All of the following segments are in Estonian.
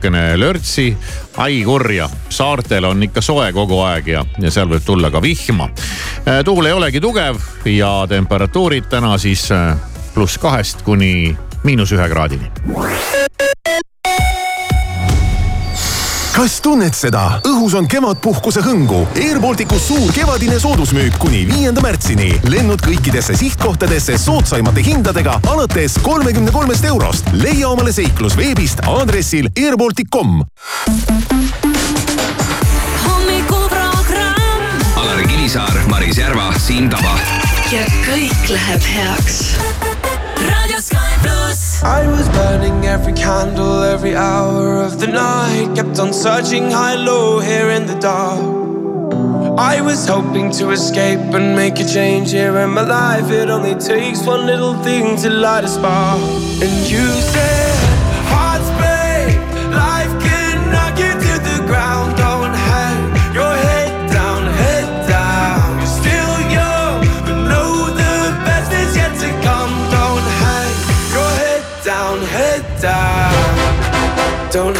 natukene lörtsi. ai kurja, saartel on ikka soe kogu aeg ja, ja seal võib tulla ka vihma. Äh, tuul ei olegi tugev ja temperatuurid täna siis äh, pluss kahest kuni miinus ühe kraadini kas tunned seda? õhus on kevadpuhkuse hõngu. Air Balticus suur kevadine soodusmüük kuni viienda märtsini. lennud kõikidesse sihtkohtadesse soodsaimate hindadega alates kolmekümne kolmest eurost. leia omale seiklus veebist aadressil airbaltic.com. Alari Kivisaar, Maris Järva, Siim Taba. ja kõik läheb heaks. raadio Sky. I was burning every candle every hour of the night. Kept on searching high, low, here in the dark. I was hoping to escape and make a change here in my life. It only takes one little thing to light a spark. And you said, Don't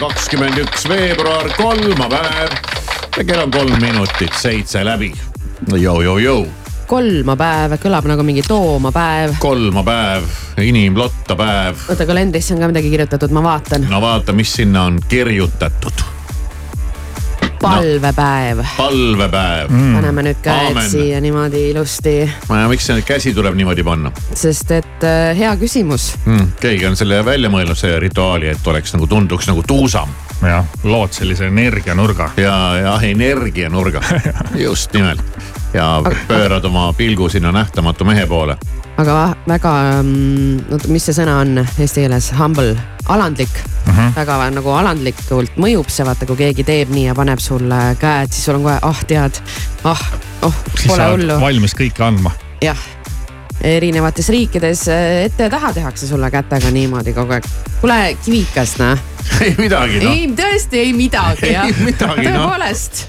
kakskümmend üks veebruar, kolmapäev ja kell on kolm minutit seitse läbi. Jou-jou-jou, kolmapäev kõlab nagu mingi toomapäev. kolmapäev, inimlottapäev. oota, kalendrisse on ka midagi kirjutatud, ma vaatan. no vaata, mis sinna on kirjutatud. palvepäev. palvepäev Mm. paneme nüüd käed Aamen. siia niimoodi ilusti, miks see käsi tuleb niimoodi panna sest et äh, hea küsimus. mm.? keegi on selle välja mõelnud, see rituaali, et oleks nagu tunduks nagu tuusam jah, lood sellise energianurga. ja, ja energianurga, just nimelt. ja pöörad oma pilgu sinna nähtamatu mehe poole. Aga väga, oota, mis see sõna on eesti keeles, humble, alandlik. Mhm. -huh. väga nagu alandlikult mõjub see, vaata kui keegi teeb nii ja paneb sulle käed, siis sul on kohe, ah tead, ah, oh, pole hullu. valmis kõike andma. jah, erinevates riikides äh, ette ja taha tehakse sulle kätega niimoodi kogu aeg. kuule, kivikas noh. ei midagi noh, ei, tõesti ei midagi jah noh. tõepoolest,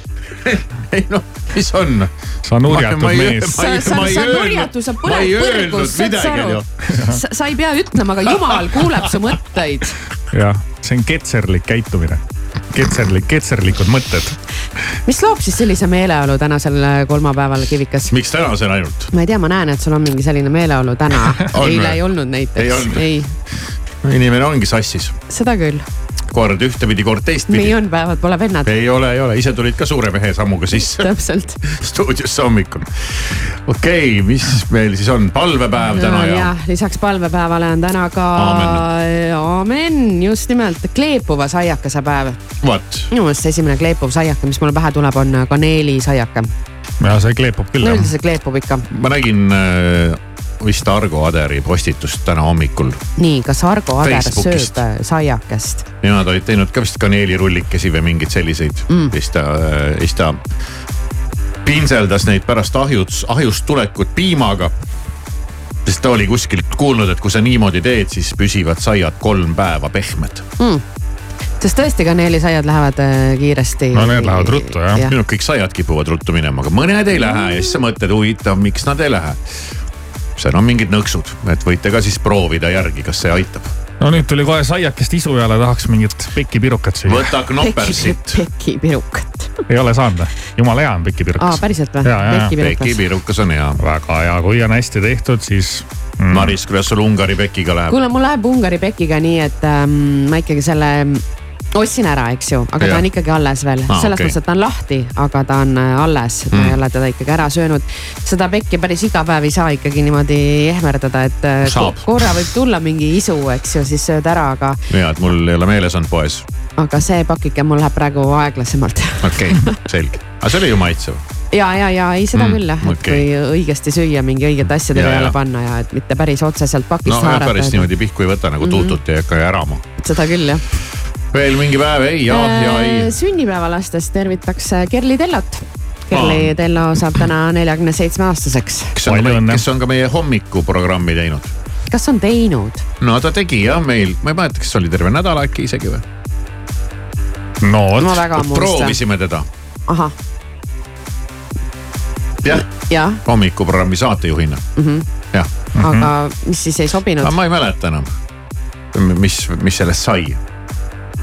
ei noh, mis on. sa nurjatud mees. sa, ei- sa, ma ei sa öelnud- nurjatu, sa põled põrgus, saad sa aru? sa, sa ei pea ütlema, aga jumal kuuleb su mõtteid. jah, see on ketserlik käitumine. ketserlik, ketserlikud mõtted. mis loob siis sellise meeleolu tänasel äh, kolmapäeval Kivikas? miks tänasel ainult? ma ei tea, ma näen, et sul on mingi selline meeleolu täna. Eile ei olnud näiteks. Ei olnud? Inimene ongi sassis, seda küll. kord ühtepidi, kord nii teistpidi. on, päevad pole vennad. ei ole, ei ole, ise tulid ka suure mehe sammuga sisse täpselt. stuudiosse hommikul. okei okay,, mis meil siis on, palvepäev täna ja, ja lisaks palvepäevale on täna ka Aamen. just nimelt kleepuva saiakese päev. minu meelest esimene kleepuv saiake, mis mulle pähe tuleb, on kaneelisaiake. ja see kleepub küll no üldiselt kleepub ikka. ma nägin äh, vist Argo Aderi postitust täna hommikul nii, kas Argo Ader Facebookist. sööb äh, saiakest? Nemad olid teinud ka vist kaneelirullikesi või mingeid selliseid mm.. siis ta, siis ta pintseldas neid pärast ahjuts, ahjust tulekut piimaga. sest ta oli kuskilt kuulnud, et kui sa niimoodi teed, siis püsivad saiad kolm päeva pehmed. sest tõesti kaneelisaiad lähevad äh, kiiresti. No need lähevad ruttu, jah. jah.. minu kõik saiad kipuvad ruttu minema, aga mõned ei lähe ja siis sa mõtled, huvitav, miks nad ei lähe. Seal on mingid nõksud, et võite ka siis proovida järgi, kas see aitab. no nüüd tuli kohe saiakest isu peale, tahaks mingit pekipirukat süüa. võta knopersit. pekipirukat. ei ole saanud või? jumala hea on aa, pekipirukas. päriselt või pekipirukas on hea. väga hea, kui on hästi tehtud, siis mm,. Maris, kuidas sul Ungari pekiga läheb? kuule, mul läheb Ungari pekiga nii, et ähm, ma ikkagi selle ostsin ära, eks ju, aga Jah. ta on ikkagi alles veel ah,, selles okay. mõttes, et ta on lahti, aga ta on äh, alles mm., ma Mm. ei ole teda ikkagi ära söönud. seda pekki päris iga päev ei saa ikkagi niimoodi ehmerdada, et äh, Saab. ko- korra võib tulla mingi isu, eks ju, siis sööd ära, aga, ja, et mul ei ole meeles olnud poes. aga see pakike mul läheb praegu aeglasemalt. okei okay,, selge. aga see oli ju maitsev. ja, ja, ja ei, seda Mm, mm, küll jah, et okei. kui õigesti süüa mingi õigete asjade Ja, peale ja. panna ja et mitte päris otseselt pakist no haarata päris. niimoodi pihku ei võta nagu tuutut ei hakka ärama. seda küll jah. Veel mingi päev, ei ja, ja ei. sünnipäevalastest tervitaks äh, Kerli Tellot. Kerli Aa. Tello saab täna neljakümne seitsme aastaseks. kes on ka meie hommikuprogrammi teinud. kas on teinud? no ta tegi jah meil, ma ei mäleta, kas oli terve nädal äkki isegi või? no vot, proovisime teda, ahah, jah, jah hommikuprogrammi saatejuhina mm, -hmm. jah. aga mis siis ei sobinud aga? ma ei mäleta enam, mis, mis sellest sai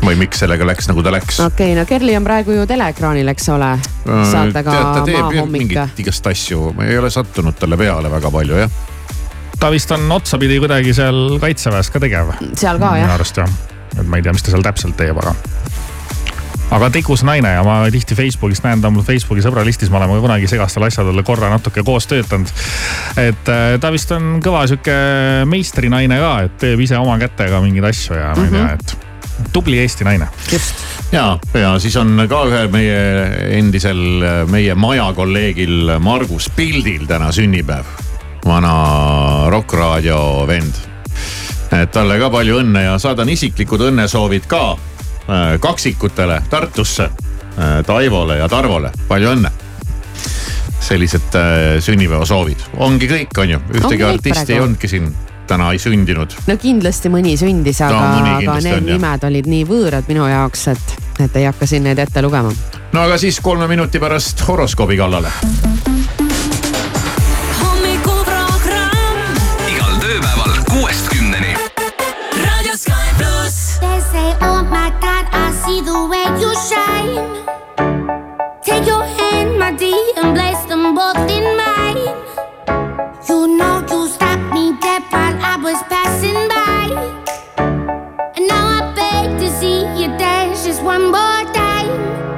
või miks sellega läks, nagu ta läks. okei okay,, no Kerli on praegu ju teleekraanil, eks ole. saatega ta teeb jah Maahommik. mingit igast asju, ma ei ole sattunud talle peale väga palju jah. ta vist on otsapidi kuidagi seal kaitseväes ka tegev. seal ka minu jah, arust jah, et ma ei tea, mis ta seal täpselt teeb, aga. aga tegus naine ja ma tihti Facebookis näen ta mul Facebooki sõbralistis, me oleme kunagi segastel asjadel korra natuke koos töötanud. et äh, ta vist on kõva sihuke meistrinaine ka, et teeb ise oma kätega mingeid asju ja ma ei tea, et tubli Eesti naine. just. ja, ja siis on ka ühel meie endisel, meie maja kolleegil Margus Pildil täna sünnipäev. vana Rock Raadio vend. et talle ka palju õnne ja saadan isiklikud õnnesoovid ka äh, kaksikutele Tartusse, Taivole ja Tarvole, palju õnne. sellised äh, sünnipäevasoovid, ongi kõik, on ju, ühtegi artisti ei olnudki siin täna ei sündinud. no kindlasti mõni sündis, aga No aga need on, jah. nimed olid nii võõrad minu jaoks, et, et ei hakka siin neid ette lugema. no aga siis kolme minuti pärast horoskoobi kallale igal tööpäeval kuuest kümneni. They say, oh my God, I see the way you shine. Take your hand, my dear, and place them was passing by. And now I beg to see you dance just one more time.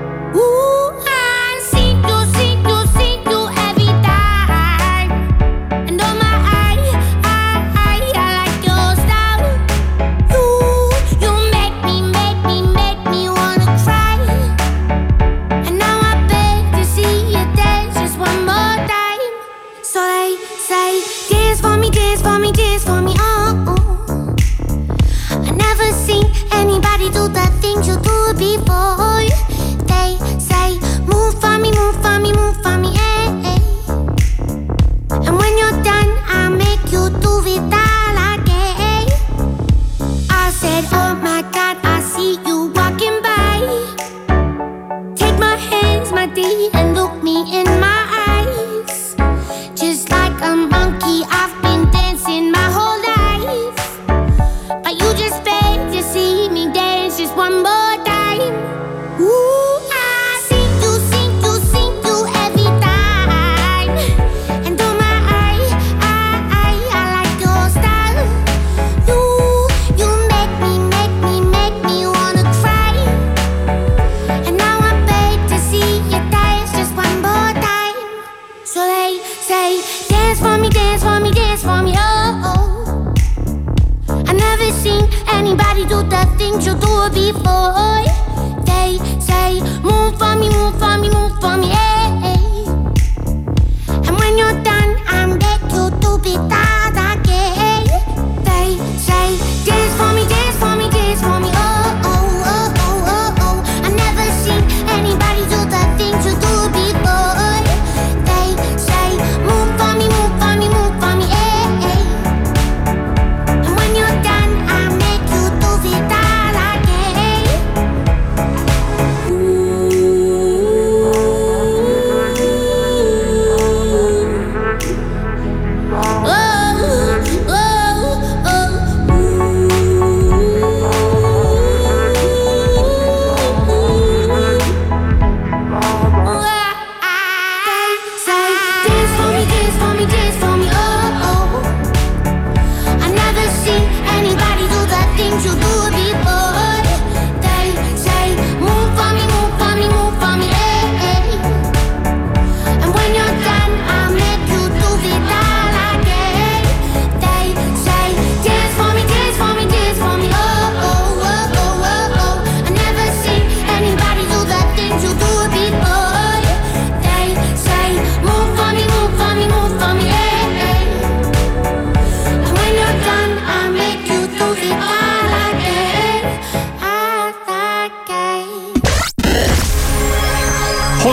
Seen Anybody do the things you do before?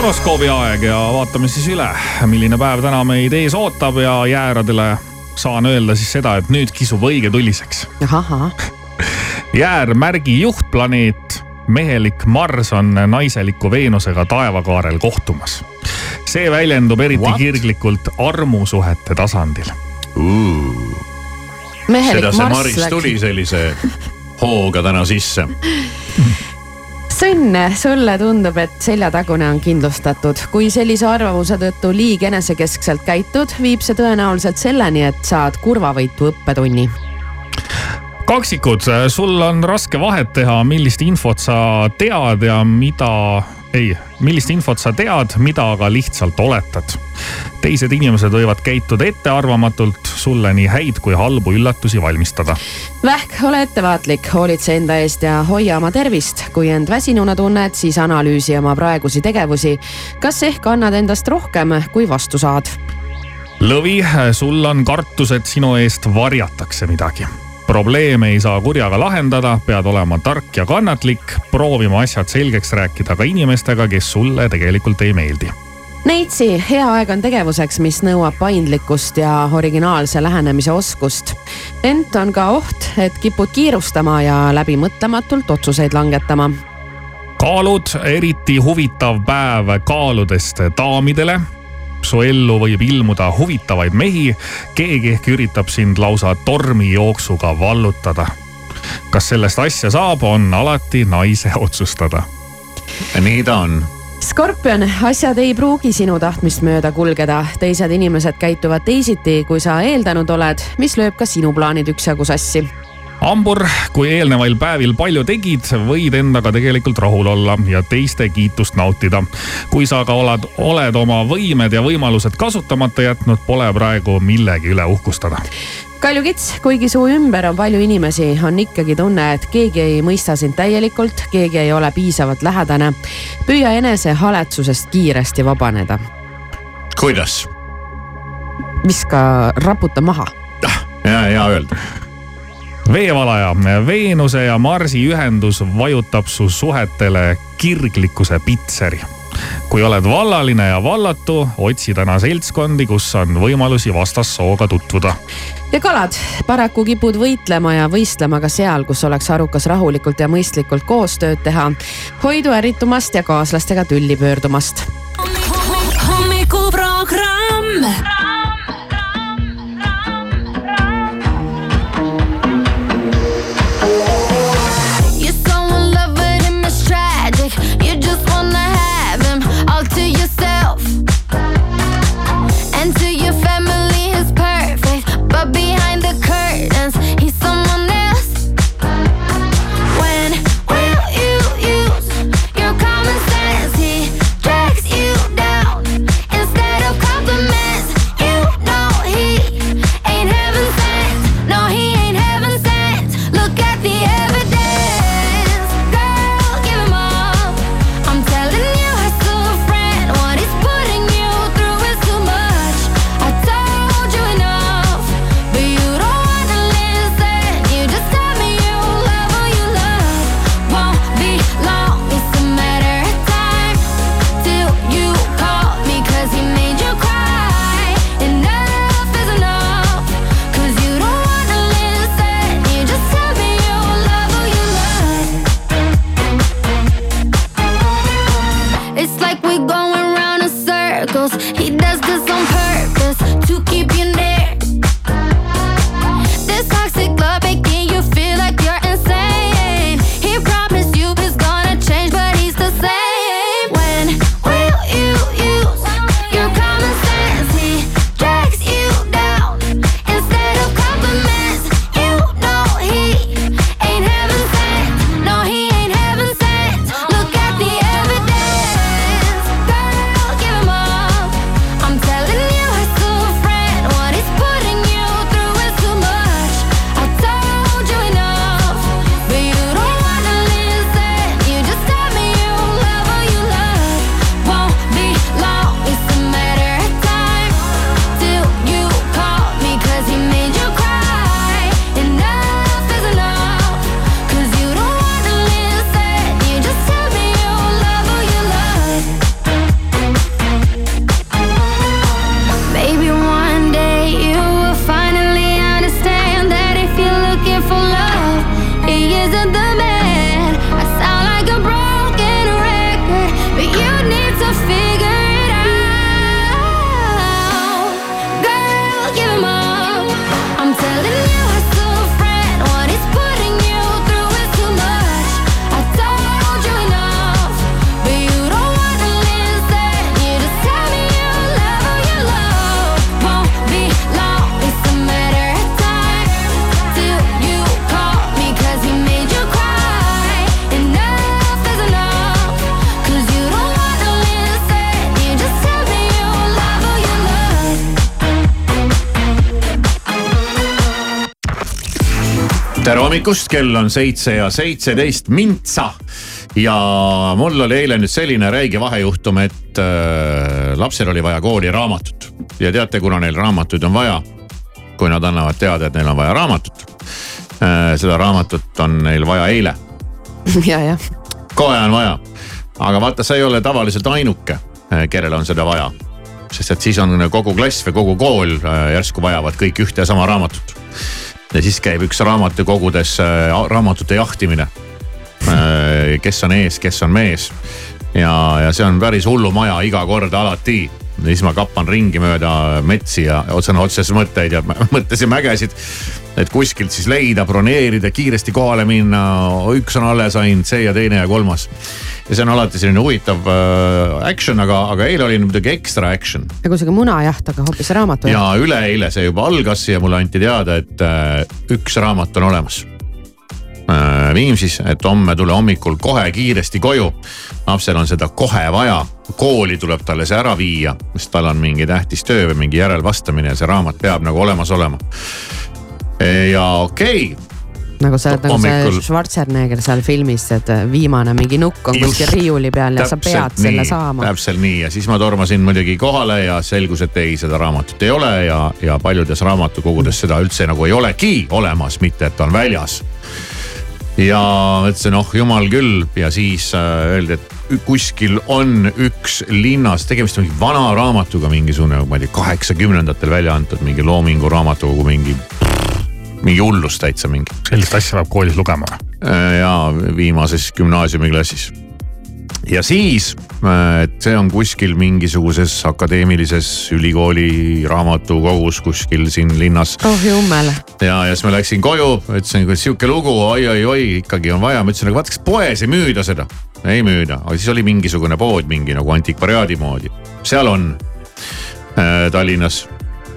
Horoskoobi aeg ja vaatame siis üle, milline päev täna meid ees ootab ja jääradele saan öelda siis seda, et nüüd kisub õige tuliseks. ahah, jäärmärgi juhtplaneet, mehelik Marss on naiseliku Veenusega taevakaarel kohtumas. see väljendub eriti What? kirglikult armusuhete tasandil. mehelik seda see marss Maris tuli sellise hooga täna sisse. Sõnne, sulle tundub, et seljatagune on kindlustatud. kui sellise arvamuse tõttu liig enesekeskselt käitud, viib see tõenäoliselt selleni, et saad kurvavõitu õppetunni kaksikud, sul on raske vahet teha, millist infot sa tead ja mida, ei, millist infot sa tead, mida aga lihtsalt oletad. teised inimesed võivad käituda ettearvamatult, sulle nii häid kui halbu üllatusi valmistada. Vähk, ole ettevaatlik, hoolitse enda eest ja hoia oma tervist. kui end väsinuna tunned, siis analüüsi oma praegusi tegevusi. kas ehk annad endast rohkem, kui vastu saad? lõvi, sul on kartus, et sinu eest varjatakse midagi probleeme ei saa kurjaga lahendada, pead olema tark ja kannatlik, proovima asjad selgeks rääkida ka inimestega, kes sulle tegelikult ei meeldi. Neitsi, hea aeg on tegevuseks, mis nõuab paindlikkust ja originaalse lähenemise oskust. ent on ka oht, et kipud kiirustama ja läbimõtlematult otsuseid langetama. kaalud, eriti huvitav päev kaaludest daamidele su ellu võib ilmuda huvitavaid mehi, keegi ehk üritab sind lausa tormijooksuga vallutada. kas sellest asja saab, on alati naise otsustada. nii ta on Skorpion, asjad ei pruugi sinu tahtmist mööda kulgeda, teised inimesed käituvad teisiti, kui sa eeldanud oled, mis lööb ka sinu plaanid üksjagu sassi hambur, kui eelnevail päevil palju tegid, võid endaga tegelikult rahul olla ja teiste kiitust nautida. kui sa aga oled, oled oma võimed ja võimalused kasutamata jätnud, pole praegu millegi üle uhkustada. kaljukits, kuigi su ümber on palju inimesi, on ikkagi tunne, et keegi ei mõista sind täielikult, keegi ei ole piisavalt lähedane. püüa enese haletsusest kiiresti vabaneda. kuidas? viska, raputa maha. ja, hea öelda. Veevalaja, Veenuse ja Marsi ühendus vajutab su suhetele kirglikkuse pitseri. kui oled vallaline ja vallatu, otsi täna seltskondi, kus on võimalusi vastassooga tutvuda. ja kalad, paraku kipud võitlema ja võistlema ka seal, kus oleks arukas rahulikult ja mõistlikult koostööd teha. hoidu ärritumast ja kaaslastega tülli pöördumast. hommikuprogramm. Hommikust, kell on seitse ja seitseteist mintsa. ja mul oli eile nüüd selline räige vahejuhtum, et äh, lapsel oli vaja kooli raamatut ja teate, kuna neil raamatuid on vaja, kui nad annavad teada, et neil on vaja raamatut äh,. seda raamatut on neil vaja eile, ja, jah. kohe on vaja. aga vaata, sa ei ole tavaliselt ainuke, kellel on seda vaja. sest et siis on kogu klass või kogu kool äh, järsku vajavad kõik ühte ja sama raamatut. Ja siis käib üks raamatukogudes äh, raamatute jahtimine. kes on ees, kes on mees ja, ja see on päris hullumaja iga kord alati ja siis ma kappan ringi mööda metsi ja sõna otseses mõtteid ja mõttesid mägesid. Et kuskilt siis leida, broneerida, kiiresti kohale minna, üks on alles ainult, see ja teine ja kolmas. ja see on alati selline huvitav äh, action, aga, aga eile oli muidugi ekstra action. nagu sihuke munajaht, aga hoopis raamatu. ja üleeile see juba algas ja mulle anti teada, et äh, üks raamat on olemas äh, Viimsis, et homme tule hommikul kohe kiiresti koju. lapsel on seda kohe vaja, kooli tuleb talle see ära viia, sest tal on mingi tähtis töö või mingi järelvastamine ja see raamat peab nagu olemas olema. Ja okei okay, nagu sa oled nagu Hommikul- see Schwarzenegger seal filmis, et viimane mingi nukk on kuskil riiuli peal ja sa pead Täpselt selle nii, saama. täpselt nii ja siis ma tormasin muidugi kohale ja selgus, et ei, seda raamatut ei ole ja, ja paljudes raamatukogudes seda üldse nagu ei olegi olemas, mitte et on väljas. ja mõtlesin, oh jumal küll ja siis äh, öeldi, et kuskil on üks linnas, tegemist on mingi vana raamatuga, mingisugune, ma ei tea, kaheksakümnendatel välja antud mingi loomingu raamatukogu, mingi, mingi hullus täitsa mingi sellist asja peab koolis lugema. Äh, ja viimases gümnaasiumiklassis. ja siis, et see on kuskil mingisuguses akadeemilises ülikooli raamatukogus kuskil siin linnas. oh jummel, ja, ja siis ma läksin koju, ütlesin, kui sihuke lugu oi, oi, oi ikkagi on vaja, ma ütlesin, aga vaata, kas poes ei müüda seda. ei müüda, aga siis oli mingisugune pood mingi nagu antikvariaadi moodi, seal on äh, Tallinnas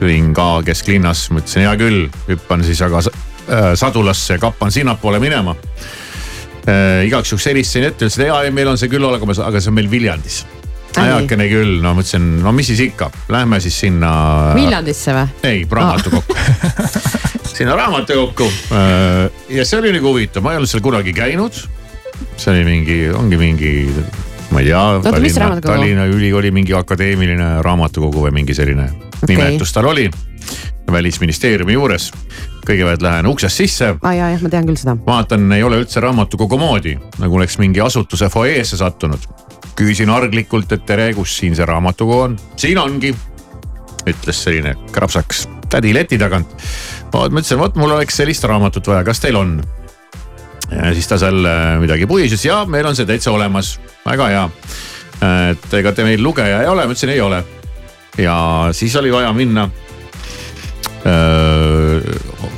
olin ka kesklinnas, mõtlesin hea küll, hüppan siis aga äh, sadulasse kappan sinnapoole minema äh,. igaks juhuks helistasin ette, ütlesin ja meil on see küll olemas, aga see on meil Viljandis. Ai. heakene küll, no mõtlesin, no mis siis ikka, lähme siis sinna. Viljandisse või? ei, raamatukokku sinna raamatukokku ja see oli nagu huvitav, ma ei olnud seal kunagi käinud. see oli mingi, ongi mingi, ma ei tea. Raamatukogu? Tallinna Ülikooli mingi akadeemiline raamatukogu või mingi selline okay. nimetus tal oli. välisministeeriumi juures. kõigepealt lähen uksest sisse aa jaa, jah, ma tean küll seda. vaatan, ei ole üldse raamatukogu moodi, nagu oleks mingi asutuse fuajeesse sattunud. küsin arglikult, et tere, kus siin see raamatukogu on? siin ongi, ütles selline krapsaks tädi leti tagant. ma ütlesin, vot mul oleks sellist raamatut vaja, kas teil on? Ja siis ta seal äh, midagi puisis ja meil on see täitsa olemas, väga hea. et ega te meil lugeja ei ole, ma ütlesin ei ole. ja siis oli vaja minna öö,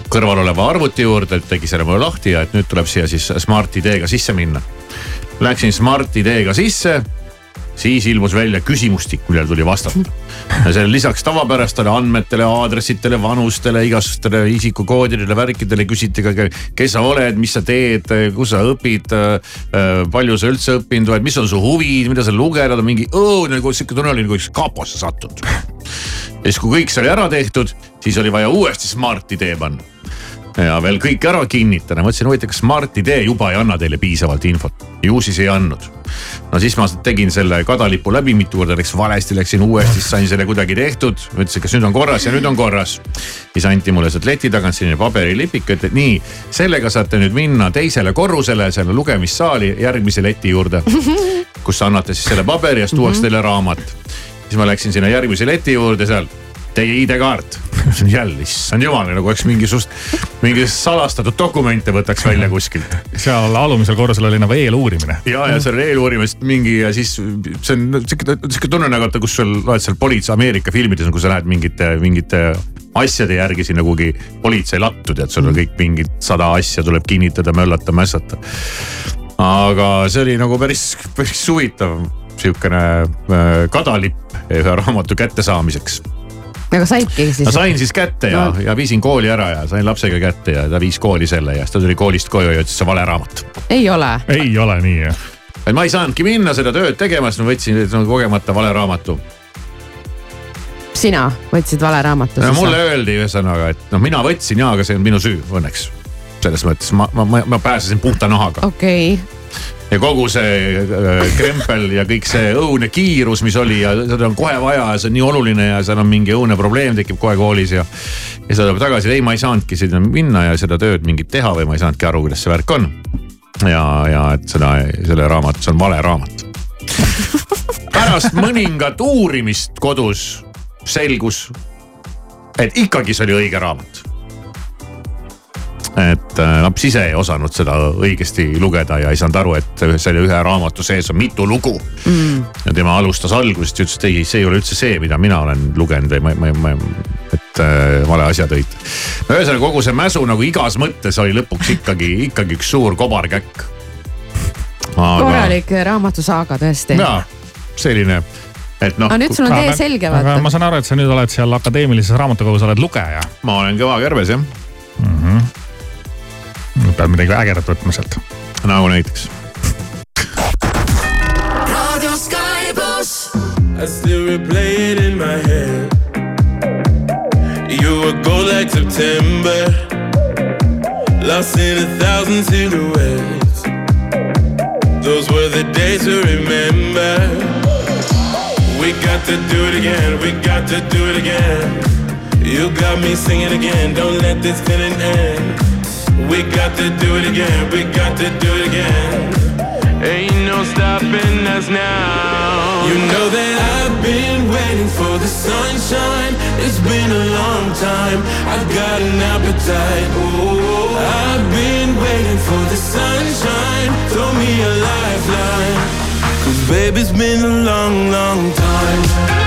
kõrval oleva arvuti juurde, tegi selle mulle lahti ja et nüüd tuleb siia siis Smart ID-ga sisse minna. Läksin Smart ID-ga sisse siis ilmus välja küsimustik, millele tuli vastata. ja seal lisaks tavapärastele andmetele, aadressidele, vanustele, igasugustele isikukoodidele, värkidele küsiti ka, kes sa oled, mis sa teed, kus sa õpid. palju sa üldse õppinud oled, mis on su huvid, mida sa lugeda, mingi õudne, sihuke tunne oli nagu üks kaposse sattunud. ja siis, kui kõik sai ära tehtud, siis oli vaja uuesti Smart ID panna ja veel kõik ära kinnitada, mõtlesin huvitav, kas Smart ID juba ei anna teile piisavalt infot, ju siis ei andnud. no siis ma tegin selle kadalipu läbi, mitu korda läks valesti, läksin uuesti, siis sain selle kuidagi tehtud. ütlesin, kas nüüd on korras ja nüüd on korras. siis anti mulle sealt leti tagant selline paberilipik, et nii, sellega saate nüüd minna teisele korrusele, selle lugemissaali järgmise leti juurde. kus annate siis selle paberi ja siis tuuakse teile raamat. siis ma läksin sinna järgmise leti juurde seal teie ID-kaart. jälle, issand jumal, nagu oleks mingisugust, mingi salastatud dokumente võtaks välja kuskilt. seal alumisel korrusel oli nagu eeluurimine. ja, ja seal oli eeluurimist mingi ja siis see on sihuke, sihuke tunne nagu, et kus sul oled seal politsei Ameerika filmides, kui sa lähed mingite, mingite asjade järgi sinna kuhugi politsei lattu, tead, sul on kõik mingid sada asja tuleb kinnitada, möllata, mässata. aga see oli nagu päris, päris huvitav sihukene äh, kadalipp ühe raamatu kättesaamiseks aga saidki siis? ma sain siis kätte ja no., ja viisin kooli ära ja sain lapsega kätte ja ta viis kooli selle ja siis ta tuli koolist koju ja ütles, see vale raamat. ei ole. ei ole nii jah. et ma ei saanudki minna seda tööd tegema, sest ma võtsin nagu kogemata vale raamatu. sina võtsid vale raamatu? no mulle öeldi ühesõnaga, et noh, mina võtsin ja, aga see on minu süü õnneks. selles mõttes ma, ma, ma, ma pääsesin puhta nahaga. okei okay ja kogu see äh, krempel ja kõik see õudne kiirus, mis oli ja seda on kohe vaja ja see on nii oluline ja seal on mingi õudne probleem tekib kohe koolis ja. ja seda tuleb tagasi, ei, ma ei saanudki sinna minna ja seda tööd mingit teha või ma ei saanudki aru, kuidas see värk on. ja, ja et seda, selle raamatu, see on vale raamat. pärast mõningat uurimist kodus selgus, et ikkagi see oli õige raamat et äh, laps ise ei osanud seda õigesti lugeda ja ei saanud aru, et selle ühe raamatu sees on mitu lugu mm.. ja tema alustas algusest ja ütles, et ei, see ei ole üldse see, mida mina olen lugenud või ma, ma, ma, et äh, vale asja tõid. no ühesõnaga kogu see mäsu nagu igas mõttes oli lõpuks ikkagi, ikkagi üks suur kobarkäkk Aga.... korralik raamatusaaga tõesti. jaa, selline et noh. aga nüüd sul on tee selge vaata. ma saan aru, et sa nüüd oled seal akadeemilises raamatukogus, oled lugeja. ma olen kõva kärbes jah mm. -hmm pead midagi ägedat võtma sealt. nagu näiteks. I still replay it in my head. You were gold like September. Lost in a thousand silhouettes. Those were the days to remember. We got to do it again, we got to do it again. You got me singing again, don't let this feeling end. We got to do it again, we got to do it again. Ain't no stopping us now. You know that I've been waiting for the sunshine. It's been a long time. I've got an appetite. Oh, I've been waiting for the sunshine. Throw me a lifeline. Cause baby, it's been a long, long time.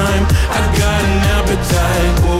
time. I've got an appetite.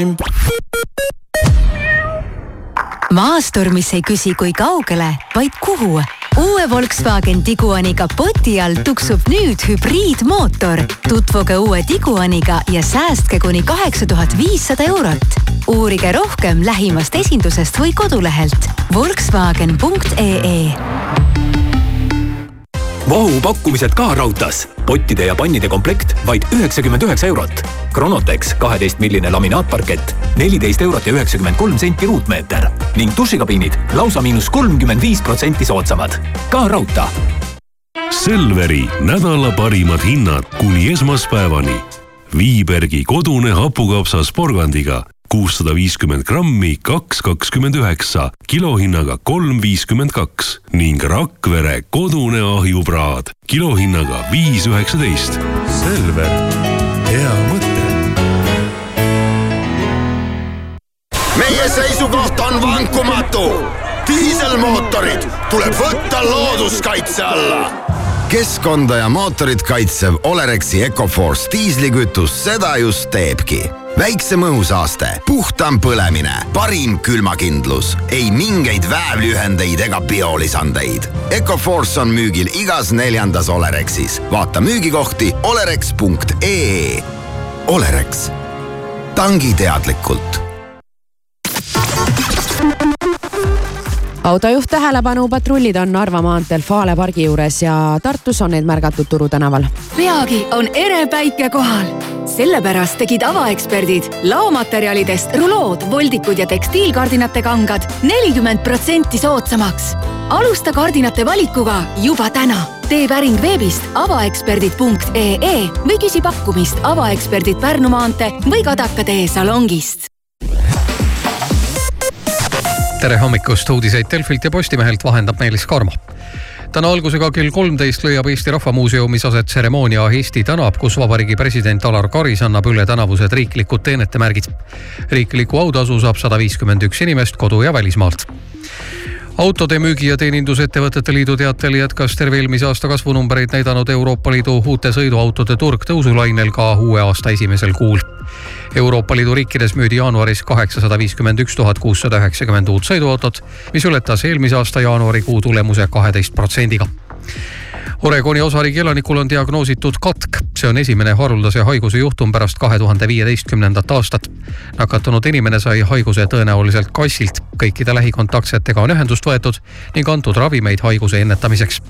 Time. maastur, mis ei küsi, kui kaugele, vaid kuhu. uue Volkswagen Tiguaniga poti all tuksub nüüd hübriidmootor. tutvuge uue Tiguaniga ja säästke kuni kaheksa tuhat viissada eurot. uurige rohkem lähimast esindusest või kodulehelt Volkswagen.ee Vahu pakkumised ka raudtees. pottide ja pannide komplekt vaid üheksakümmend üheksa eurot. Chronotex kaheteist milline laminaatparkett, neliteist eurot ja üheksakümmend kolm senti ruutmeeter ning dušikabiinid lausa miinus kolmkümmend viis protsenti soodsamad. ka raudtee. Selveri nädala parimad hinnad kuni esmaspäevani. Viibergi kodune hapukapsas porgandiga kuussada viiskümmend grammi, kaks kakskümmend üheksa, kilohinnaga kolm viiskümmend kaks ning Rakvere kodune ahjupraad kilohinnaga viis üheksateist. Selver, meie seisukoht on vankumatu. diiselmootorid tuleb võtta looduskaitse alla. keskkonda ja mootorit kaitsev Olerexi Ecoforce diislikütus seda just teebki väiksem õhusaaste, puhtam põlemine, parim külmakindlus, ei mingeid väävlühendeid ega biolisandeid. Ecoforce on müügil igas neljandas Olerexis. vaata müügikohti olerex.ee. Olerex, tangi teadlikult autojuht tähelepanu, patrullid on Narva maanteel Fale pargi juures ja Tartus on neid märgatud Turu tänaval. peagi on ere päike kohal. sellepärast tegid avaeksperdid laomaterjalidest rulood, voldikud ja tekstiilkardinate kangad nelikümmend protsenti soodsamaks. alusta kardinate valikuga juba täna. tee päring veebist avaeksperdid.ee või küsi pakkumist avaeksperdid Pärnu maantee või Kadaka tee salongist tere hommikust, uudiseid Delfilt ja Postimehelt vahendab Meelis Karmo. Täna algusega kell kolmteist leiab Eesti Rahva Muuseumis aset tseremoonia Eesti tänab, kus Vabariigi president Alar Karis annab üle tänavused riiklikud teenetemärgid. riikliku autasu saab sada viiskümmend üks inimest kodu- ja välismaalt autode müügi- ja teenindusettevõtete liidu teatel jätkas terve eelmise aasta kasvunumbreid näidanud Euroopa Liidu uute sõiduautode turg tõusulainel ka uue aasta esimesel kuul. Euroopa Liidu riikides müüdi jaanuaris kaheksasada viiskümmend üks tuhat kuussada üheksakümmend uut sõiduautot, mis ületas eelmise aasta jaanuarikuu tulemuse kaheteist protsendiga. Oregoni osariigi elanikul on diagnoositud katk, see on esimene haruldase haiguse juhtum pärast kahe tuhande viieteistkümnendat aastat. nakatunud inimene sai haiguse tõenäoliselt kassilt, kõikide lähikontaktsetega on ühendust võetud ning antud ravimeid haiguse ennetamiseks.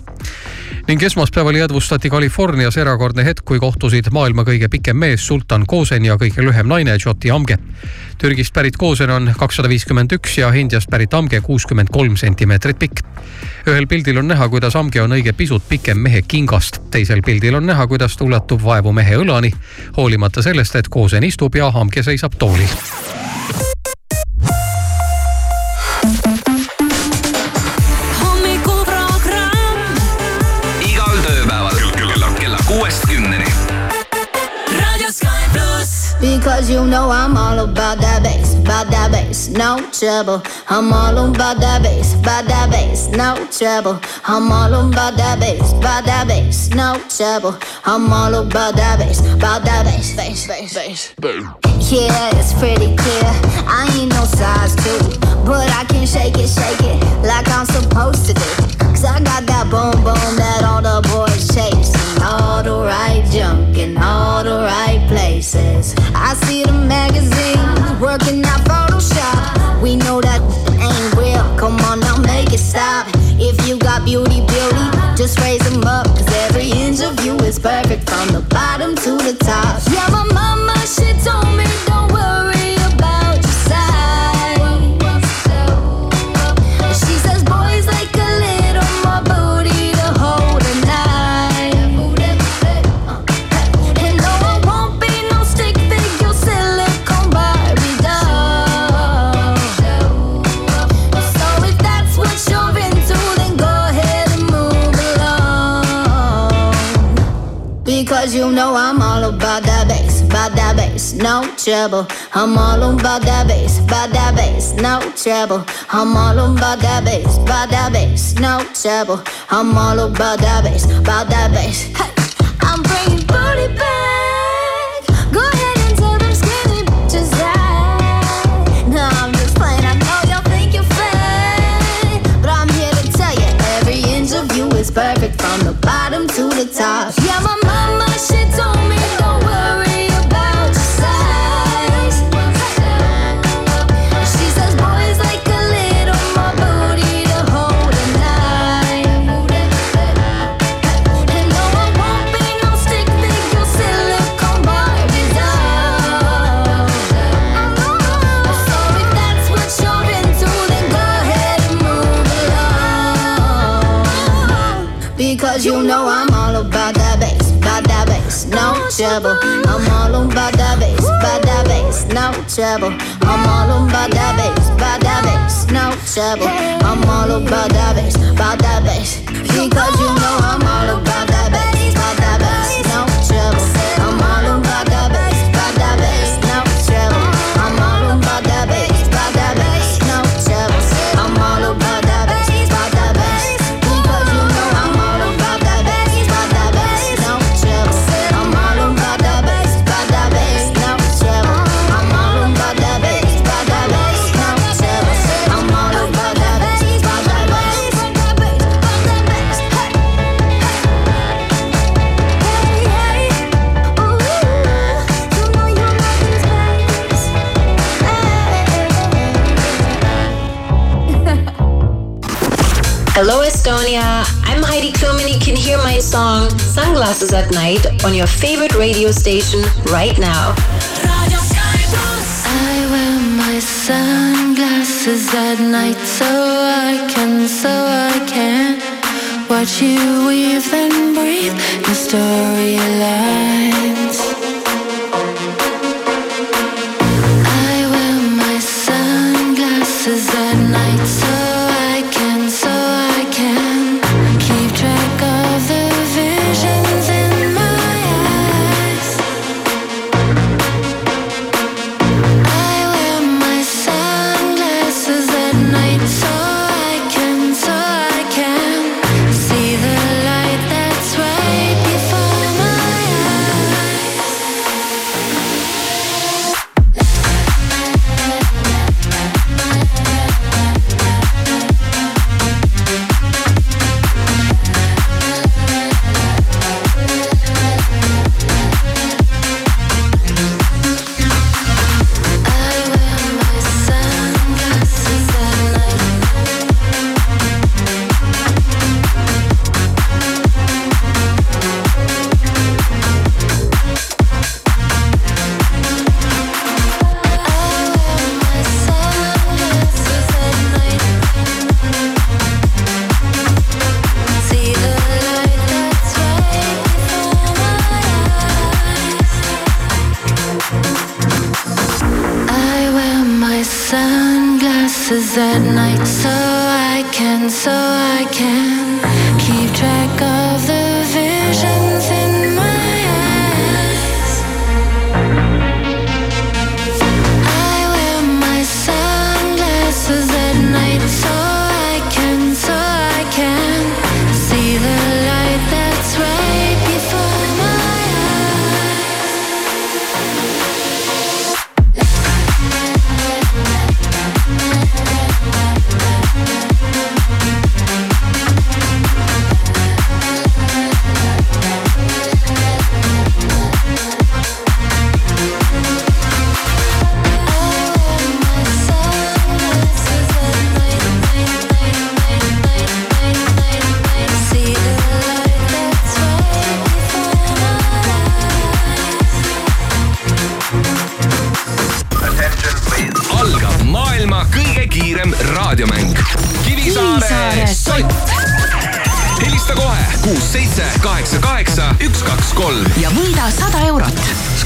ning esmaspäeval jäädvustati Californias erakordne hetk, kui kohtusid maailma kõige pikem mees Sultan Kosen ja kõige lühem naine Jyoti Amge. Türgist pärit Kosen on kakssada viiskümmend üks ja Indiast pärit Amge kuuskümmend kolm sentimeetrit pikk. ühel pildil on näha, kuidas Amge on õige pisut pikem mehe kingast, teisel pildil on näha, kuidas ta ulatub vaevu mehe õlani, hoolimata sellest, et Kosen istub ja Amge seisab toolil. Because you know I'm all about that bass, about that bass, no trouble. I'm all about that bass, about that bass, no trouble. I'm all about that bass, about that bass, no trouble. I'm all about that bass, about that bass, bass, bass, bass. Yeah, it's pretty clear. I ain't no size two, but I can shake it, shake it like I'm supposed to do. Cause I got that boom boom that all the boys chase. All the right junk in all the right places. I see the magazines working out Photoshop. We know that ain't real. Come on now, make it stop. If you got beauty, beauty, just raise them up. Cause every inch of you is perfect from the bottom to the top. Yeah, my mama, she told me you know I'm all about that bass, about that bass, no trouble. I'm all about that bass, about that bass, no trouble. I'm all about that bass, about that bass, no trouble. I'm all about that bass, about that bass. Hey, I'm bringing booty back. Go ahead and tell them skinny bitches that. No, I'm just playing. I know y'all think you're but I'm here to tell you every inch of you is perfect from the bottom trouble. I'm all about that bass, about that bass, no trouble. I'm all about that bass, about that bass, no trouble. I'm all about that bass, about that bass. Because you Estonia. I'm Heidi Klum, and you can hear my song Sunglasses at Night on your favorite radio station right now. I wear my sunglasses at night so I can, so I can watch you weave and breathe your storylines. I wear my sunglasses at night so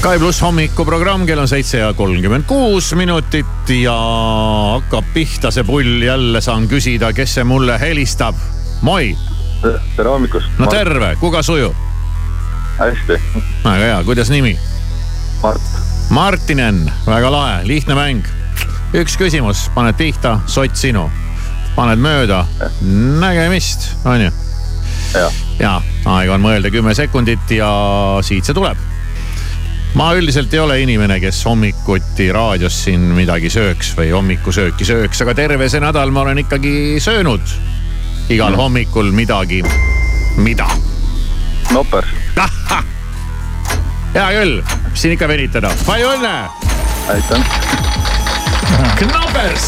Sky pluss hommikuprogramm, kell on seitse ja kolmkümmend kuus minutit ja hakkab pihta see pull jälle saan küsida, kes see mulle helistab. Moi, tere hommikust. no terve, kuga sujub? hästi. väga hea, kuidas nimi? Mart. Martinen, väga lahe, lihtne mäng. üks küsimus, paned pihta, sott sinu. paned mööda, nägemist, onju. ja, ja aega on mõelda kümme sekundit ja siit see tuleb ma üldiselt ei ole inimene, kes hommikuti raadios siin midagi sööks või hommikusööki sööks, aga terve see nädal ma olen ikkagi söönud igal hommikul midagi. mida? Nopers. hea küll, siin ikka venitada, palju õnne. aitäh. Knoppers,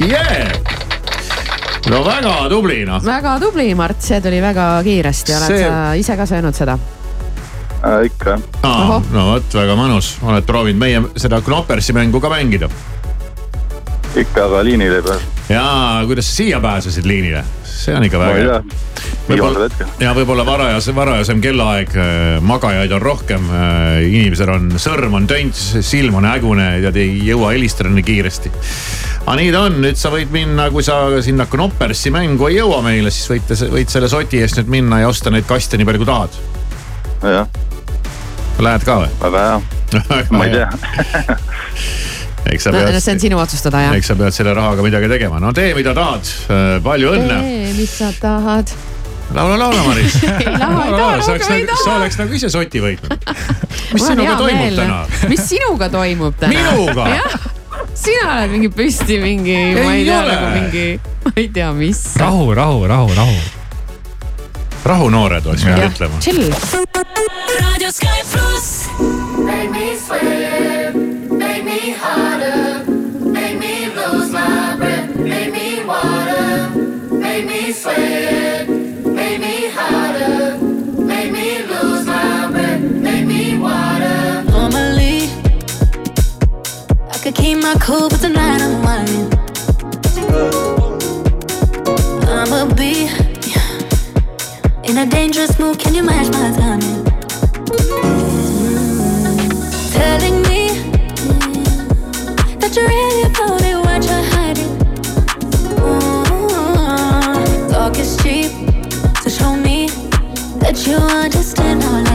yeah. no väga tubli noh. väga tubli, Mart, see tuli väga kiiresti, oled see... sa ise ka söönud seda? ikka. Aa, no vot, väga mõnus, oled proovinud meie seda Knoppersi mängu ka mängida? ikka, aga liinile ei pääse. jaa, kuidas sa siia pääsesid liinile? see on ikka väga hea hetkel. ja võib-olla varajas, varajasem kellaaeg, magajaid on rohkem, inimesel on sõrm on tönts, silm on hägune, tead ei jõua helistada nii kiiresti. aga nii ta on, nüüd sa võid minna, kui sa sinna Knoppersi mängu ei jõua meile, siis võite, võid selle soti eest nüüd minna ja osta neid kaste nii palju kui tahad. jah, Lähed ka või? väga hea. ma ei tea. eks sa no pead, see on sinu otsustada jah. eks sa pead selle rahaga midagi tegema, no tee, mida tahad, palju õnne. tee, mis sa tahad. laula, laula, Maris. ei taha, ei taha, sa rohkem oleks ei nagu, sa taha. oleks nagu ise soti võitnud. mis sinuga toimub täna? mis sinuga toimub täna? Minuga? sina oled mingi püsti mingi, ma ei Ei tea ole. nagu mingi, ma ei tea, mis. rahu, rahu, rahu, rahu. Rahunoored oleks pidanud ütlema. chill. Radio Sky pluss. Make me sweat, make me harder, make me lose my breath, make me water, make me sweat, make me harder, make me lose my breath, make me water. Normally, I could keep my cool, but tonight I'm whining. I'ma be in a dangerous mood. Can you match my timing? Telling me that you're really about it, what you're hiding. Talk is cheap, so show me that you understand how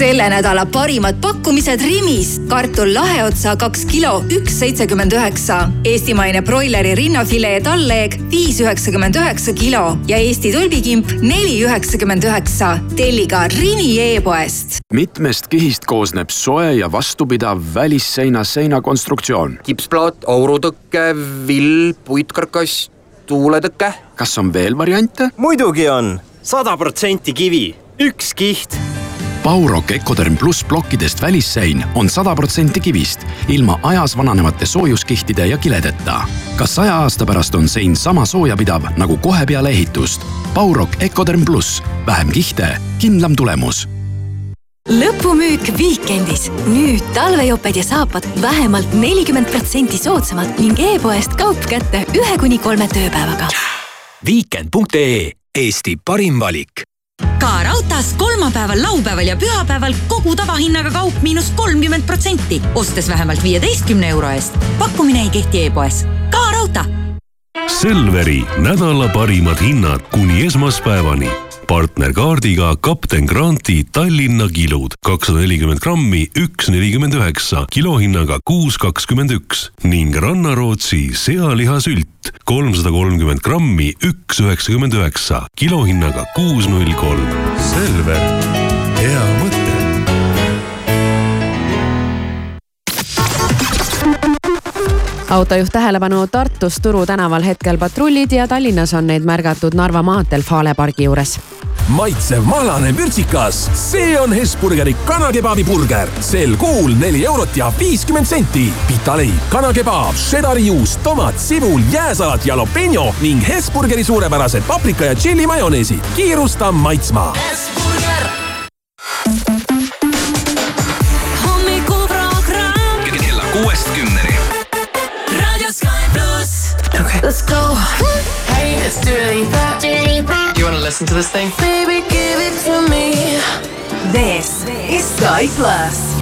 selle nädala parimad pakkumised Rimis. kartul laheotsa kaks kilo, üks seitsekümmend üheksa. eestimaine broileri rinnafilee tallleeg viis üheksakümmend üheksa kilo ja Eesti tulbikimp neli üheksakümmend üheksa. telli ka Rimi e-poest. mitmest kihist koosneb soe ja vastupidav välisseina seinakonstruktsioon? kipsplaat, aurutõke, vill, puitkarkass, tuuletõke. kas on veel variante? muidugi on, sada protsenti kivi, üks kiht Baurok Ecoderm pluss plokkidest välissein on sada protsenti kivist, ilma ajas vananevate soojuskihtide ja kiledeta. ka saja aasta pärast on sein sama soojapidav nagu kohe peale ehitust. Baurok Ecoderm pluss, vähem kihte, kindlam tulemus lõpumüük Viikendis. nüüd talvejoped ja saapad vähemalt nelikümmend protsenti soodsamalt ning e-poest kaup kätte ühe kuni kolme tööpäevaga. Viikend.ee, Eesti parim valik raudtees kolmapäeval, laupäeval ja pühapäeval kogu tavahinnaga kaup miinus kolmkümmend protsenti, ostes vähemalt viieteistkümne euro eest. pakkumine ei kehti e-poes. ka raudtee. Selveri nädala parimad hinnad kuni esmaspäevani partnerkaardiga Kapten Granti Tallinna kilud kakssada nelikümmend grammi, üks nelikümmend üheksa, kilohinnaga kuus kakskümmend üks ning Rannarootsi sealihasült kolmsada kolmkümmend grammi, üks üheksakümmend üheksa, kilohinnaga kuus null kolm. Selver, hea mõte. autojuht tähelepanu Tartus Turu tänaval hetkel patrullid ja Tallinnas on neid märgatud Narva maanteel Fale pargi juures maitsev mahlane vürtsikas, see on Hesburgeri kanakebabi burger. sel kuul neli eurot ja viiskümmend senti. pitaleib, kanakebaab, šedari juust, tomat, sibul, jääsalat, jalapeno ning Hesburgeri suurepärased paprika ja tšilli majoneesid. kiirusta maitsma. hommikuprogramm kella kuuest kümneni. Radio Sky pluss. Let's go. Hey, it's Dua Lipa. Listen to this thing? Baby, give it to me. This is Sky Plus.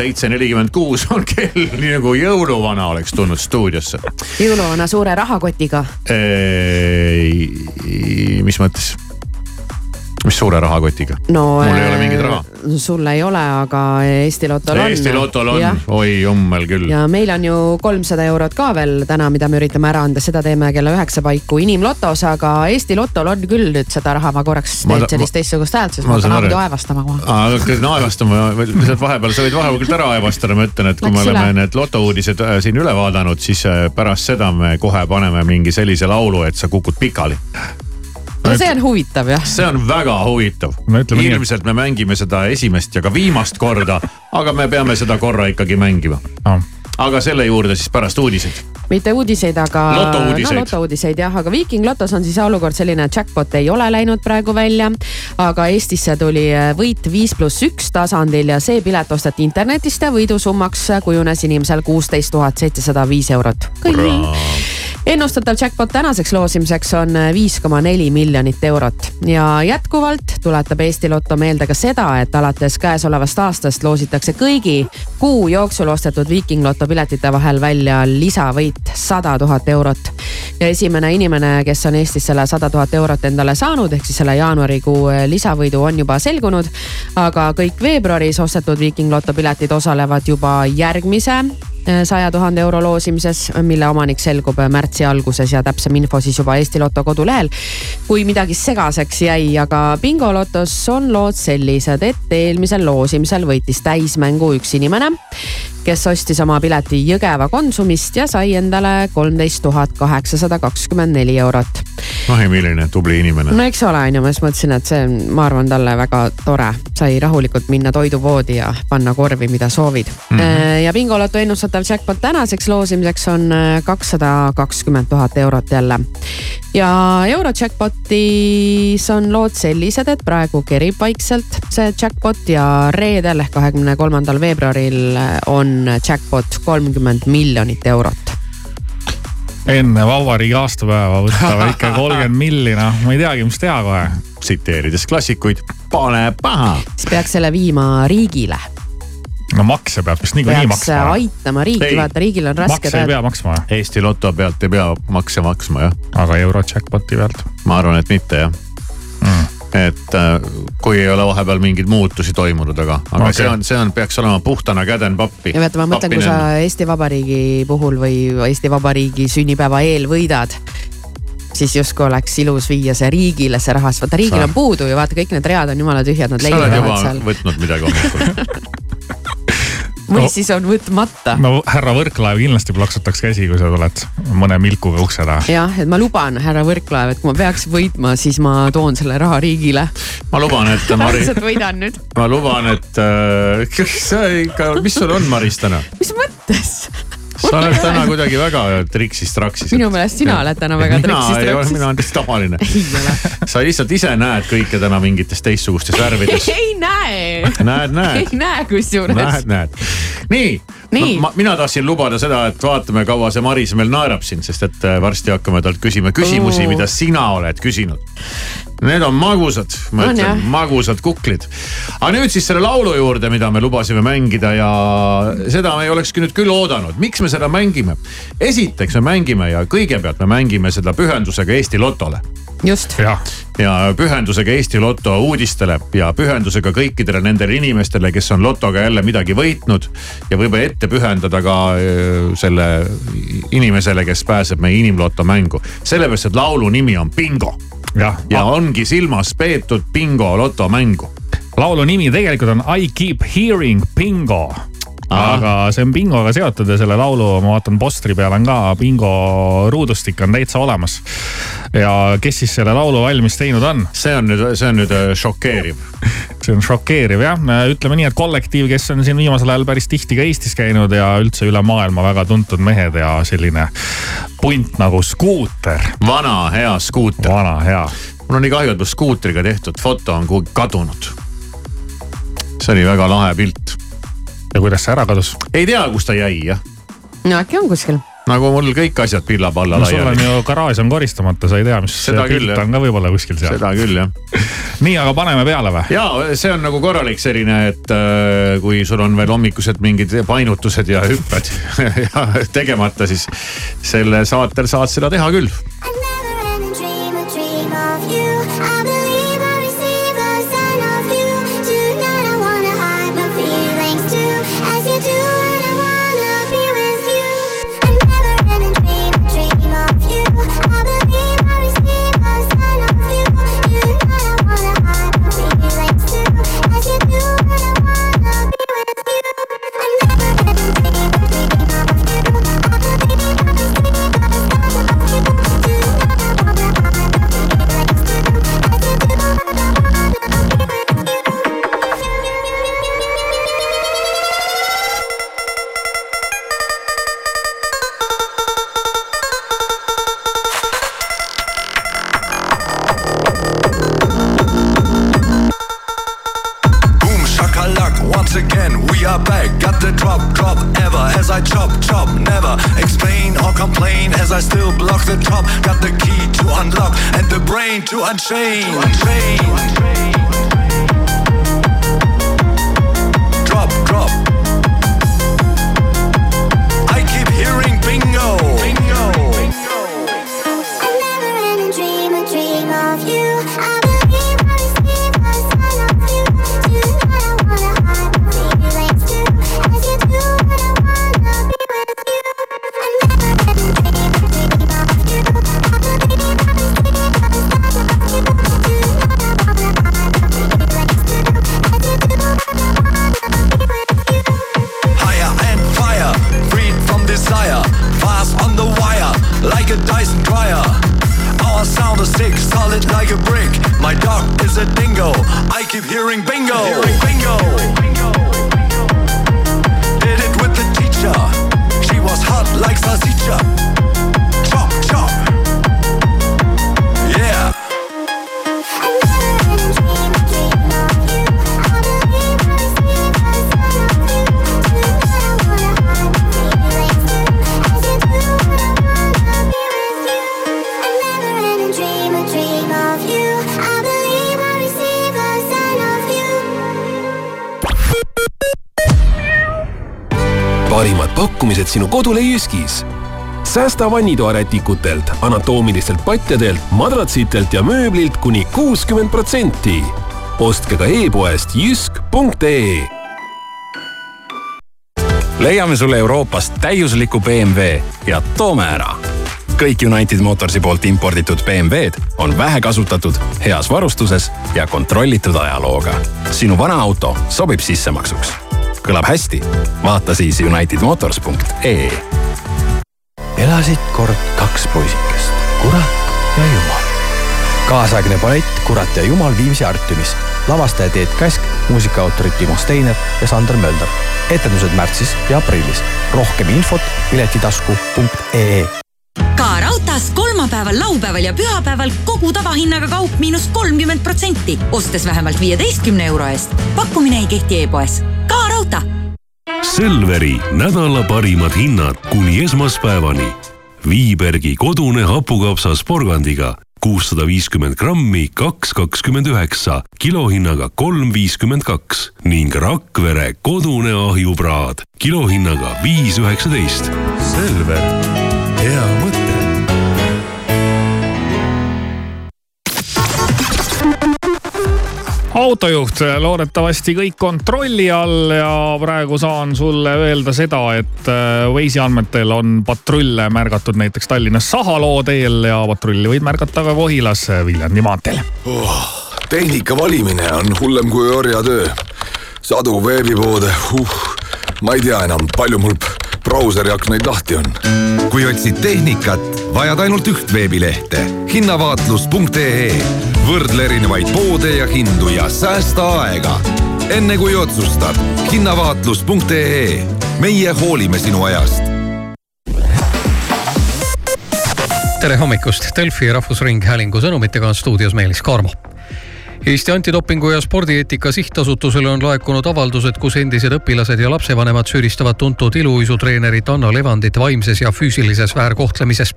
Seitse nelikümmend kuus on kell, nii nagu jõuluvana oleks tulnud stuudiosse. jõuluvana suure rahakotiga. mis mõttes? Mis suure rahakotiga? no mul ei ole mingit raha. sul ei ole, aga Eesti Lotol on. Eesti Lotol on, oi jummel küll. ja meil on ju kolmsada eurot ka veel täna, mida me üritame ära anda, seda teeme kella üheksa paiku inimlotos, aga Eesti Lotol on küll nüüd seda raha, ma korraks teen sellist teistsugust häält, sest ma hakkan muidu aevastama kohe. aa, hakkad aevastama, lihtsalt vahepeal, sa võid vahepeal ära aevastada, ma ütlen, et kui Läks me oleme üle. need lotouudised äh, siin üle vaadanud, siis äh, pärast seda me kohe paneme mingi sellise laulu, et sa kukud pikali no see on huvitav jah. see on väga huvitav. ütleme nii, et- ilmselt me mängime seda esimest ja ka viimast korda, aga me peame seda korra ikkagi mängima. aga selle juurde siis pärast uudiseid. mitte uudiseid, aga. No lotouudiseid jah, aga Viiking Lotos on siis olukord selline, et jackpot ei ole läinud praegu välja. aga Eestisse tuli äh, võit viis pluss üks tasandil ja see pilet osteti internetist ja võidusummaks kujunes inimesel kuusteist tuhat seitsesada viis eurot. Ennustatav jackpot tänaseks loosimiseks on äh, viis koma neli miljonit eurot ja jätkuvalt tuletab Eesti Lotto meelde ka seda, et alates käesolevast aastast loositakse kõigi kuu jooksul ostetud Viiking Loto piletite vahel välja lisavõit sada tuhat eurot. ja esimene inimene, kes on Eestis selle sada tuhat eurot endale saanud, ehk siis selle jaanuarikuu äh, lisavõidu on juba selgunud. aga kõik veebruaris ostetud Viiking Loto piletid osalevad juba järgmise saja tuhande euro loosimises, mille omanik selgub märtsi alguses ja täpsem info siis juba Eesti Loto kodulehel. kui midagi segaseks jäi, aga bingolotos on lood sellised, et eelmisel loosimisel võitis täismängu üks inimene, kes ostis oma pileti Jõgeva Konsumist ja sai endale kolmteist tuhat kaheksasada kakskümmend neli eurot noh, milline tubli inimene. no eks ole, on ju, ma just mõtlesin, et see ma arvan, talle väga tore. sai rahulikult minna toidupoodi ja panna korvi, mida soovid mm. -hmm. ja bingoloto ennustatav jackpot tänaseks loosimiseks on äh, kakssada kakskümmend tuhat eurot jälle. ja Eurojackpotis on lood sellised, et praegu kerib vaikselt see jackpot ja reedel ehk kahekümne kolmandal veebruaril on jackpot kolmkümmend miljonit eurot enne vabariigi aastapäeva võtta väike kolmkümmend milli, noh, ma ei teagi, mis teha kohe. tsiteerides klassikuid, pane pähe. siis peaks selle viima riigile no makse peab vist niikuinii peaks maksma. aitama riiki, vaata riigil on raske. makse ei pea maksma. Eesti Loto pealt ei pea makse maksma jah. aga euro jackpot'i pealt? ma arvan, et mitte jah mm. Et äh, kui ei ole vahepeal mingeid muutusi toimunud, aga, aga okay. see on, see on, peaks olema puhtana käden pappi. ja vaata, ma mõtlen, kui sa Eesti Vabariigi puhul või Eesti Vabariigi sünnipäeva eel võidad siis justkui oleks ilus viia see riigile see raha, sest vaata riigil Sa- on puudu ju vaata, kõik need read on jumala tühjad, nad leiavad seal. võtnud midagi hommikul või siis on võtmata. no härra Võrklaev kindlasti plaksutaks käsi, kui sa tuled mõne milkuga ukse taha. jah, et ma luban, härra Võrklaev, et kui ma peaks võitma, siis ma toon selle raha riigile. ma luban, et ma Mari, lihtsalt võidan nüüd. ma luban, et äh, sa ikka, mis sul on Maris täna? mis mõttes? Sa oled täna kuidagi väga traksis-traksis. minu meelest sina oled täna väga traksis-traksis. mina olen täitsa tavaline. sa lihtsalt ise näed kõike täna mingites teistsugustes värvides. ei näe. näed, näed ei näe kusjuures. näed, näed. nii, Nii. Ma, mina tahtsin lubada seda, et vaatame, kaua see Maris meil naerab siin, sest et äh, varsti hakkame talt küsima küsimusi, mida sina oled küsinud. Need on magusad, ma On, ütlen, magusad kuklid. aga nüüd siis selle laulu juurde, mida me lubasime mängida ja seda me ei olekski nüüd küll oodanud. miks me seda mängime? esiteks me mängime ja kõigepealt me mängime seda pühendusega Eesti Lotole just. Ja, ja pühendusega Eesti Loto uudistele ja pühendusega kõikidele nendele inimestele, kes on lotoga jälle midagi võitnud. ja võib-olla ette pühendada ka selle inimesele, kes pääseb meie inimloto mängu. sellepärast, et laulu nimi on Bingo. jah ja ongi silmas peetud bingo lotomängu. laulu nimi tegelikult on I keep hearing bingo aga see on bingoga seotud ja selle laulu ma vaatan postri peal on ka bingo ruudustik on täitsa olemas. ja kes siis selle laulu valmis teinud on? see on nüüd, see on nüüd äh, šokeeriv. see on šokeeriv jah, ütleme nii, et kollektiiv, kes on siin viimasel ajal päris tihti ka Eestis käinud ja üldse üle maailma väga tuntud mehed ja selline punt nagu skuuter. vana hea skuuter. vana hea. mul on nii kahju, et mu skuutriga tehtud foto on kuhugi kadunud. see oli väga lahe pilt. Ja kuidas see ära kadus? ei tea, kus ta jäi jah no äkki on kuskil nagu mul kõik asjad pilla-palla no sul on laiali. ju garaaž on koristamata, sa ei tea, mis Seda küll, pilt jah. on ka võib-olla kuskil seal. seda küll jah nii, aga paneme peale või? ja see on nagu korralik selline, et äh, kui sul on veel hommikused mingid painutused ja hüpped ja tegemata, siis selle saatel saad seda teha küll. machine. Sinu kodule Jyskis. säästa vannitoarätikutelt, anatoomilistelt patjadelt, madratsitelt ja mööblilt kuni kuuskümmend protsenti. ostke ka e-poest jysk.ee leiame sulle Euroopast täiusliku BMW ja toome ära. kõik United Motorsi poolt imporditud BMW-d on vähekasutatud, heas varustuses ja kontrollitud ajalooga. sinu vana auto sobib sissemaksuks. Kõlab hästi? vaata siis unitedmotors.ee elasid kord kaks poisikest, kurat ja jumal. kaasaegne ballett Kurat ja jumal Viimsi Artiumis. lavastaja Teet Käsk, muusikaautorid Timo Steiner ja Sander Mölder. etendused märtsis ja aprillis. rohkem infot piletitasku.ee ka raudtees kolmapäeval, laupäeval ja pühapäeval kogu tavahinnaga kaup miinus kolmkümmend protsenti, ostes vähemalt viieteistkümne euro eest. pakkumine ei kehti e-poes. Raudtee Selveri nädala parimad hinnad kuni esmaspäevani. Viibergi kodune hapukapsas porgandiga kuussada viiskümmend grammi, kaks kakskümmend üheksa, kilohinnaga kolm viiskümmend kaks ning Rakvere kodune ahjupraad kilohinnaga viis üheksateist. Selver, autojuht, loodetavasti kõik kontrolli all ja praegu saan sulle öelda seda, et äh, Waze'i andmetel on patrulle märgatud näiteks Tallinnas Sahaloo teel ja patrulli võid märgata ka Kohilas Viljandi maanteel. Oh, tehnika valimine on hullem kui orjatöö. sadu veebipoode uh,, ma ei tea enam, palju mul brauseri aknaid lahti on. kui otsid tehnikat, vajad ainult üht veebilehte hinnavaatlus.ee. võrdle erinevaid poode ja hindu ja säästa aega. enne kui otsustad, hinnavaatlus.ee. meie hoolime sinu ajast tere hommikust, Delfi Rahvusringhäälingu sõnumitega on stuudios Meelis Kaarma Eesti Antidopingu ja Spordieetika Sihtasutusele on laekunud avaldused, kus endised õpilased ja lapsevanemad süüdistavad tuntud iluuisutreenerit Anno Levandit vaimses ja füüsilises väärkohtlemises.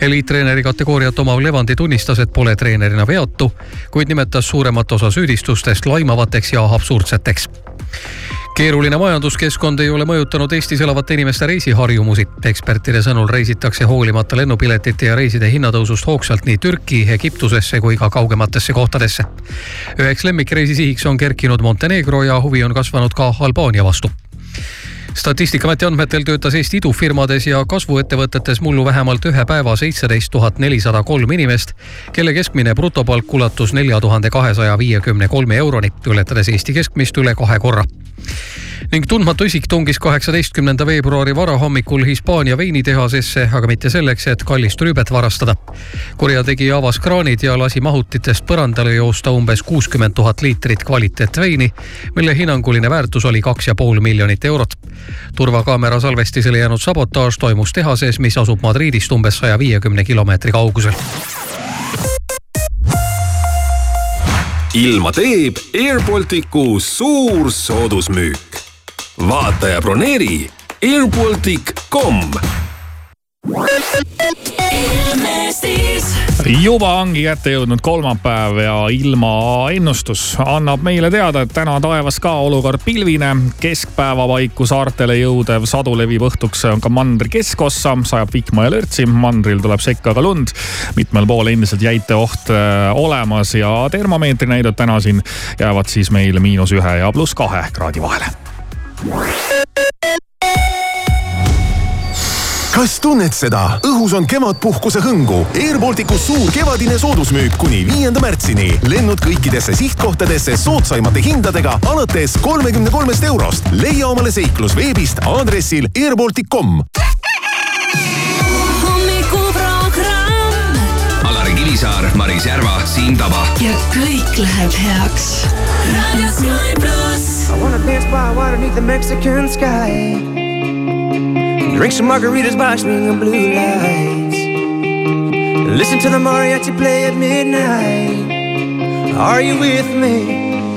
eliittreeneri kategooriat omav Levandi tunnistas, et pole treenerina veatu, kuid nimetas suuremat osa süüdistustest laimavateks ja absurdseteks keeruline majanduskeskkond ei ole mõjutanud Eestis elavate inimeste reisiharjumusi. ekspertide sõnul reisitakse hoolimata lennupiletite ja reiside hinnatõusust hoogsalt nii Türki, Egiptusesse kui ka kaugematesse kohtadesse. üheks lemmikreisi sihiks on kerkinud Montenegro ja huvi on kasvanud ka Albaania vastu statistikaameti andmetel töötas Eesti idufirmades ja kasvuettevõtetes mullu vähemalt ühe päeva seitseteist tuhat nelisada kolm inimest, kelle keskmine brutopalk ulatus nelja tuhande kahesaja viiekümne kolme euroni, ületades Eesti keskmist üle kahe korra ning tundmatu isik tungis kaheksateistkümnenda veebruari varahommikul Hispaania veinitehasesse, aga mitte selleks, et kallist rüübet varastada. kurjategija avas kraanid ja lasi mahutitest põrandale joosta umbes kuuskümmend tuhat liitrit kvaliteetveini, mille hinnanguline väärtus oli kaks ja pool miljonit eurot. turvakaamera salvestisele jäänud sabotaaž toimus tehases, mis asub Madridist umbes saja viiekümne kilomeetri kaugusel ilma teeb Air Balticu suur soodusmüük. Vaata ja broneeri airbaltic.com juba ongi kätte jõudnud kolmapäev ja ilmaennustus annab meile teada, et täna taevas ka olukord pilvine. keskpäeva paiku saartele jõudev sadu levib õhtuks ka mandri keskossa, sajab vihma ja lörtsi, mandril tuleb sekka ka lund. mitmel pool endiselt jäiteoht äh, olemas ja termomeetrinäidud täna siin jäävad siis meil miinus ühe ja pluss kahe kraadi vahele kas tunned seda? õhus on kevadpuhkuse hõngu. Air Balticus suur kevadine soodusmüük kuni viienda märtsini. lennud kõikidesse sihtkohtadesse soodsaimate hindadega alates kolmekümne kolmest eurost. leia omale seiklus veebist aadressil airbaltic.com. Maris Järva, Siim Taba. ja kõik läheb heaks. raadio Sky pluss. I wanna dance by water beneath the Mexican sky. Drink some margaritas by swinging blue lights. Listen to the mariachi play at midnight. Are you with me?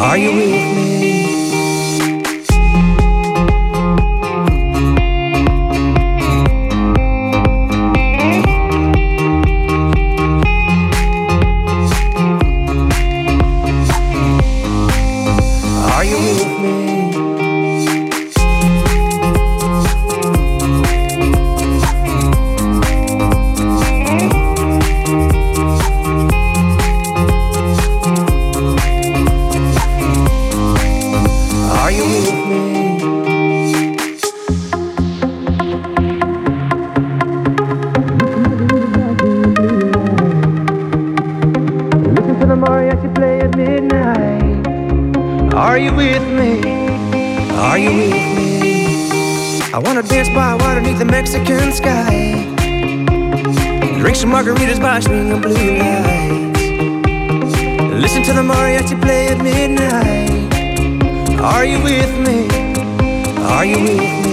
Are you with me? The Mexican sky. Drink some margaritas by swinging blue lights. Listen to the mariachi play at midnight. Are you with me? Are you with me?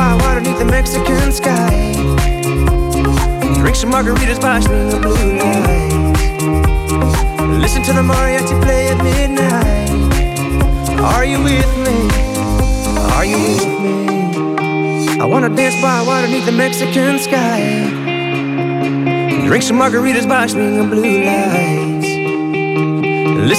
By water beneath the Mexican sky. Drink some margaritas by swinging blue lights. Listen to the mariachi play at midnight. Are you with me? Are you with me? I wanna dance by water beneath the Mexican sky. Drink some margaritas by swinging blue lights.